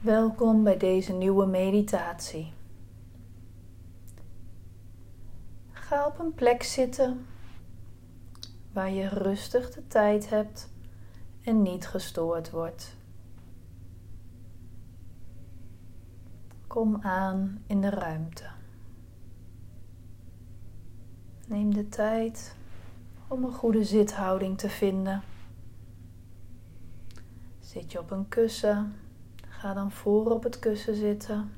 Welkom bij deze nieuwe meditatie. Ga op een plek zitten waar je rustig de tijd hebt en niet gestoord wordt. Kom aan in de ruimte. Neem de tijd om een goede zithouding te vinden. Zit je op een kussen, ga dan voor op het kussen zitten.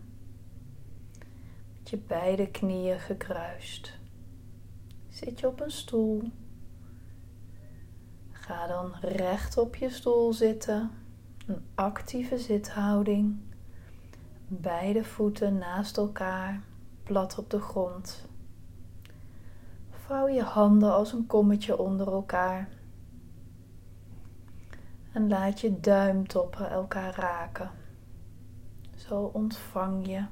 Met je beide knieën gekruist. Zit je op een stoel, ga dan recht op je stoel zitten. Een actieve zithouding. Beide voeten naast elkaar, plat op de grond. Vouw je handen als een kommetje onder elkaar. En laat je duimtoppen elkaar raken. Zo ontvang je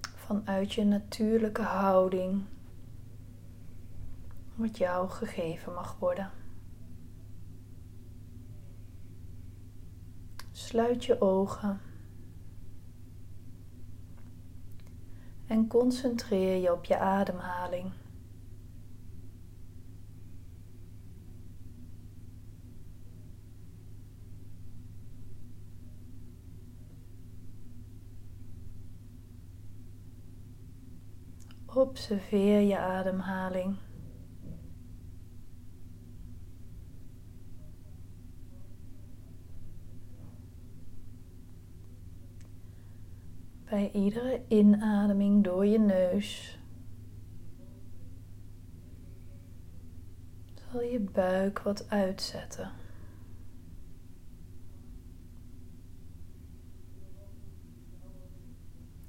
vanuit je natuurlijke houding wat jou gegeven mag worden. Sluit je ogen en concentreer je op je ademhaling. Observeer je ademhaling. Bij iedere inademing door je neus zal je buik wat uitzetten.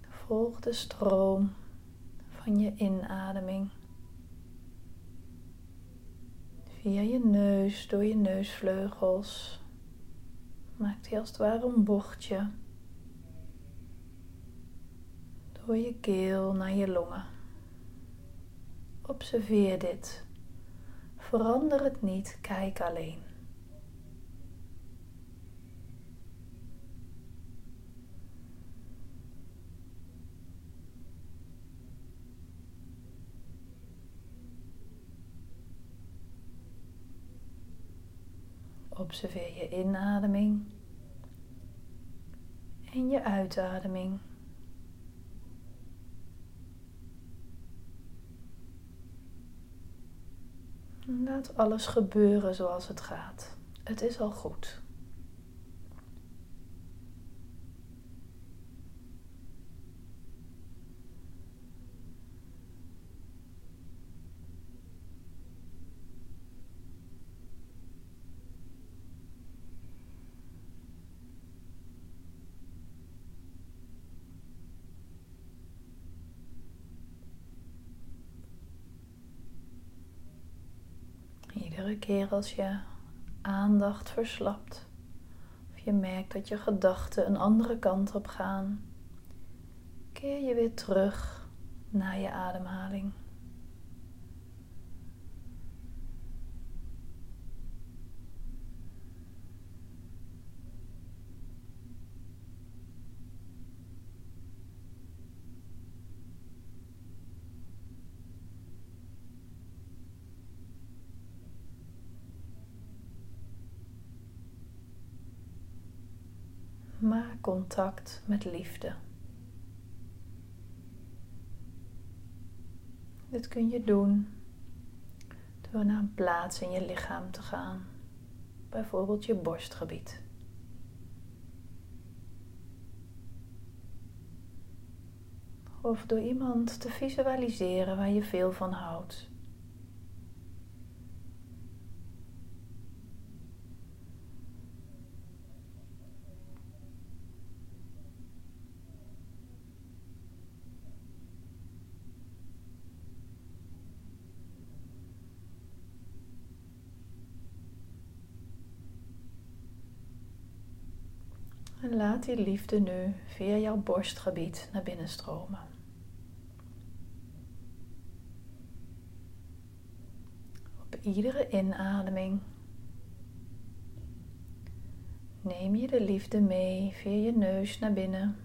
Volg de stroom van je inademing. Via je neus, door je neusvleugels. Maakt als het ware een bochtje. Door je keel naar je longen. Observeer dit. Verander het niet, kijk alleen. Observeer je inademing en je uitademing. Laat alles gebeuren zoals het gaat. Het is al goed. Iedere keer als je aandacht verslapt, of je merkt dat je gedachten een andere kant op gaan, keer je weer terug naar je ademhaling. Maak contact met liefde. Dit kun je doen door naar een plaats in je lichaam te gaan, bijvoorbeeld je borstgebied. Of door iemand te visualiseren waar je veel van houdt. En laat die liefde nu via jouw borstgebied naar binnen stromen. Op iedere inademing neem je de liefde mee via je neus naar binnen.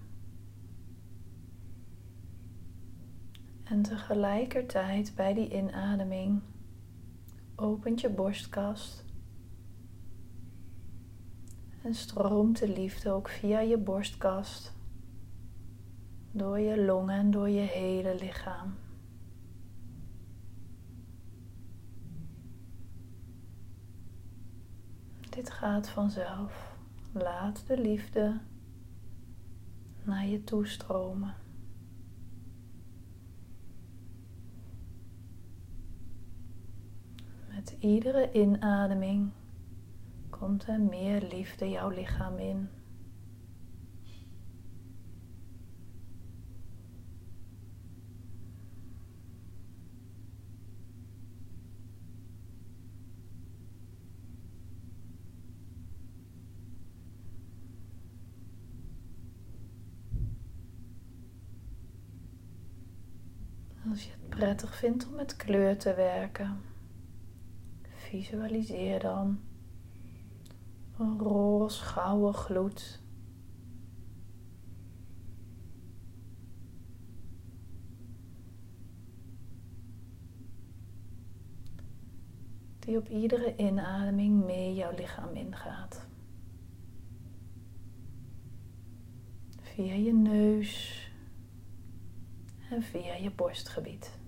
En tegelijkertijd bij die inademing opent je borstkast en stroomt de liefde ook via je borstkast door je longen en door je hele lichaam. Dit gaat vanzelf. Laat de liefde naar je toe stromen. Met iedere inademing komt er meer liefde jouw lichaam in. Als je het prettig vindt om met kleur te werken, visualiseer dan een roze gouden gloed. Die op iedere inademing mee jouw lichaam ingaat. Via je neus en via je borstgebied.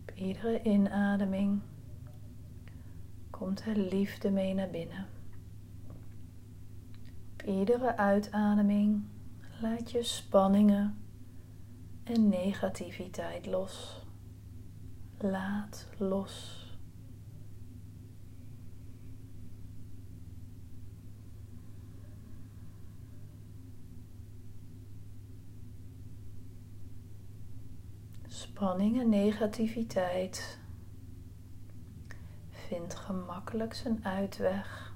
Op iedere inademing komt er liefde mee naar binnen. Op iedere uitademing laat je spanningen en negativiteit los. Laat los. Spanning en negativiteit vindt gemakkelijk zijn uitweg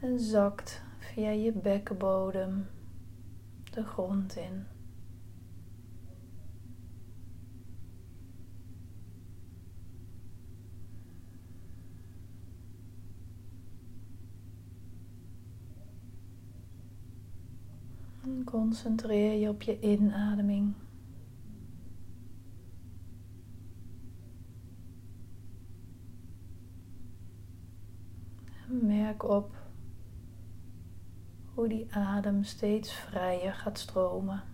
en zakt via je bekkenbodem de grond in. Concentreer je op je inademing. Merk op hoe die adem steeds vrijer gaat stromen.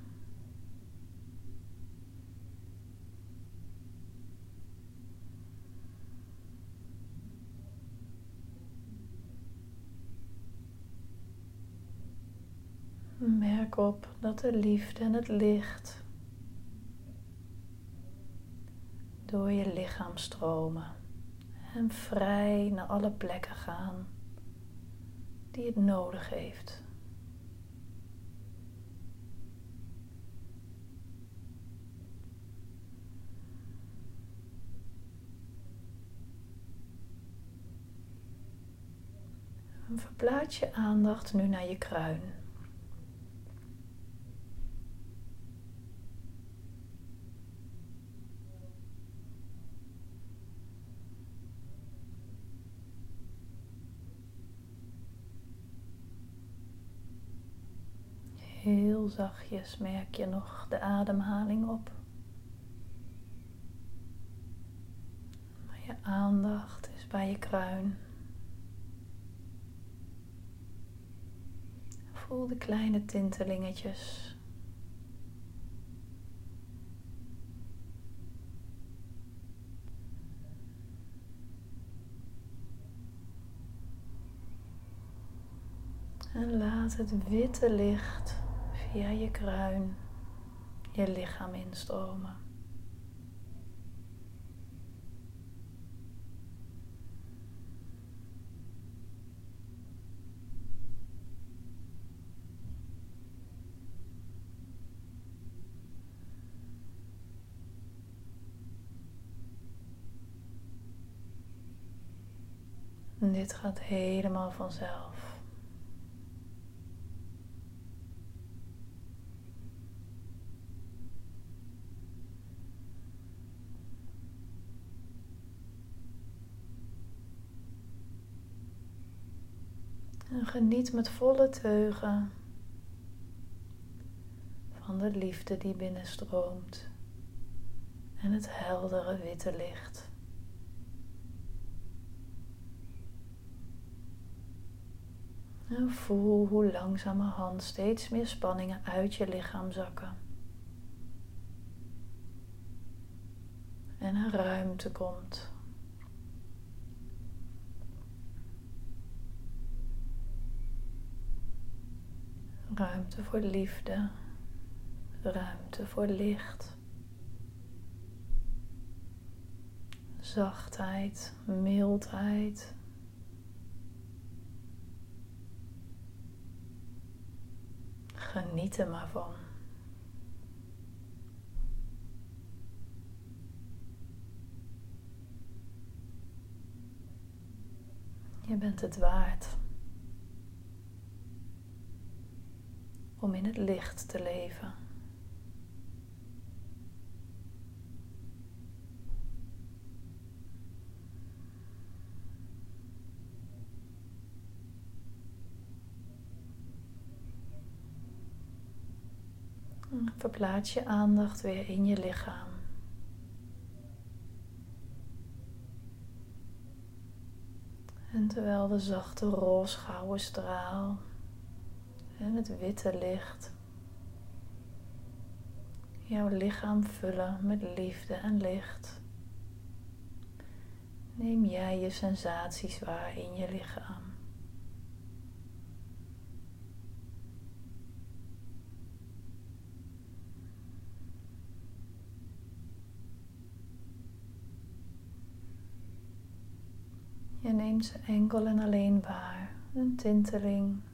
Op dat de liefde en het licht door je lichaam stromen en vrij naar alle plekken gaan die het nodig heeft. En verplaats je aandacht nu naar je kruin. Heel zachtjes merk je nog de ademhaling op. Maar je aandacht is bij je kruin. Voel de kleine tintelingetjes. En laat het witte licht via je kruin je lichaam instromen. En dit gaat helemaal vanzelf. En geniet met volle teugen van de liefde die binnenstroomt en het heldere witte licht. En voel hoe langzamerhand steeds meer spanningen uit je lichaam zakken. En er ruimte komt. Ruimte voor liefde, ruimte voor licht, zachtheid, mildheid. Geniet er maar van. Je bent het waard om in het licht te leven. Verplaats je aandacht weer in je lichaam. En terwijl de zachte roze gouden straal en het witte licht jouw lichaam vullen met liefde en licht, neem jij je sensaties waar in je lichaam. Je neemt ze enkel en alleen waar. Een tinteling.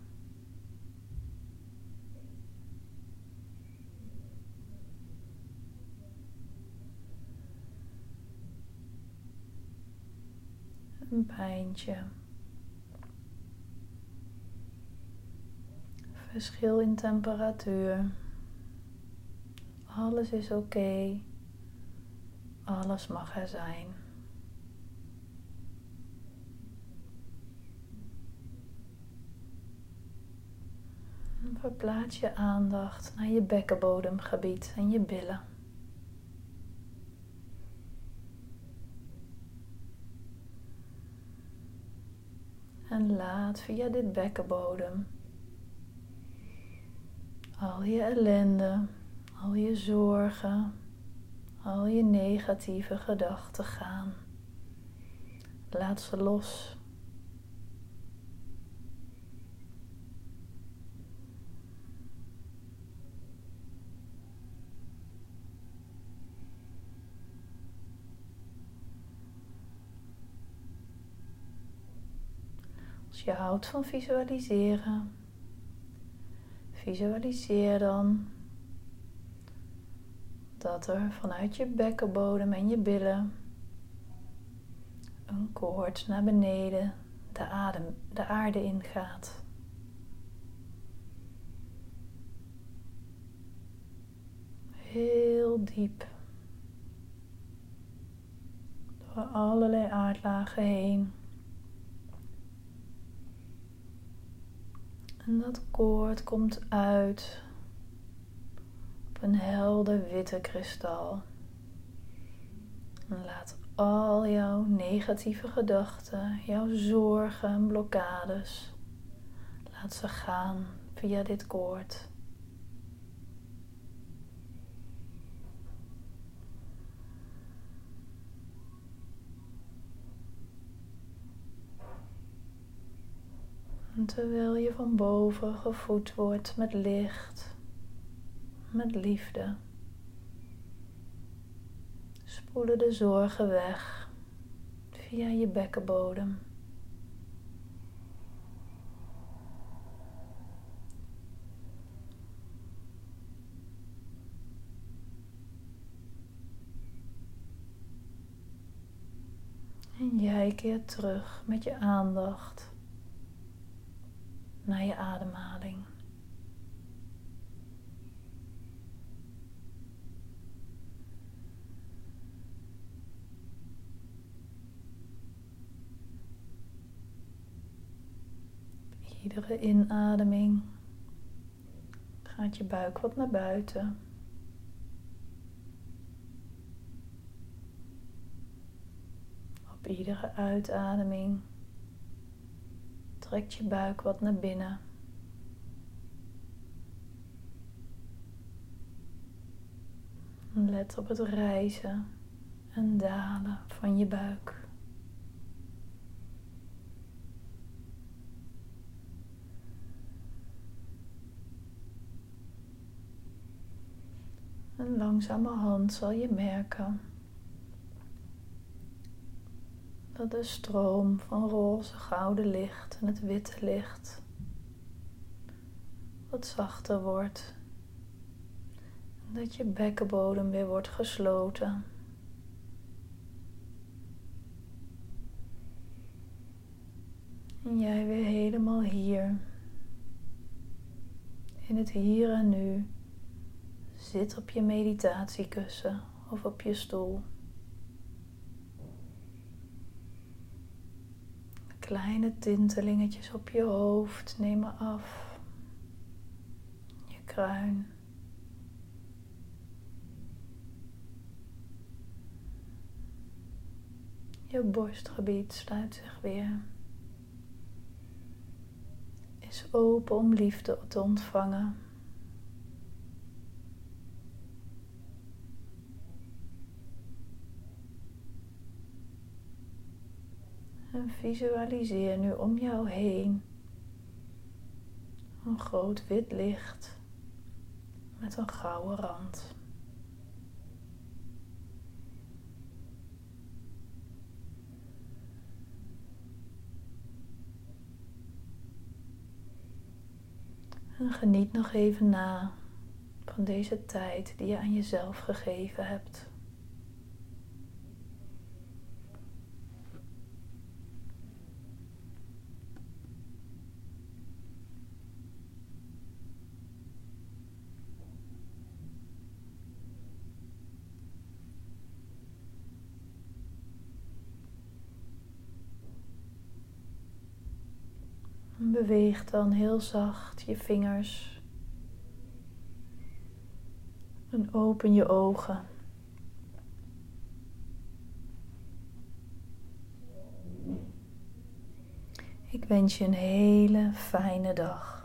Een pijntje. Verschil in temperatuur. Alles is oké. Alles mag er zijn. Verplaats je aandacht naar je bekkenbodemgebied en je billen. En laat via dit bekkenbodem al je ellende, al je zorgen, al je negatieve gedachten gaan. Laat ze los. Je houdt van visualiseren, visualiseer dan dat er vanuit je bekkenbodem en je billen een koord naar beneden de, adem, de aarde ingaat. Heel diep. Door allerlei aardlagen heen. En dat koord komt uit op een helder witte kristal. En laat al jouw negatieve gedachten, jouw zorgen en blokkades, laat ze gaan via dit koord. Terwijl je van boven gevoed wordt met licht, met liefde, spoelen de zorgen weg via je bekkenbodem. En jij keert terug met je aandacht naar je ademhaling. iedere inademing gaat je buik wat naar buiten. Op iedere uitademing trekt je buik wat naar binnen. Let op het reizen en dalen van je buik. En langzamerhand zal je merken dat de stroom van roze gouden licht en het witte licht wat zachter wordt. Dat je bekkenbodem weer wordt gesloten. En jij weer helemaal hier. In het hier en nu. Zit op je meditatiekussen of op je stoel. Kleine tintelingetjes op je hoofd nemen af. Je kruin. Je borstgebied sluit zich weer. Is open om liefde te ontvangen. En visualiseer nu om jou heen een groot wit licht met een gouden rand. En geniet nog even na van deze tijd die je aan jezelf gegeven hebt. Beweeg dan heel zacht je vingers. En open je ogen. Ik wens je een hele fijne dag.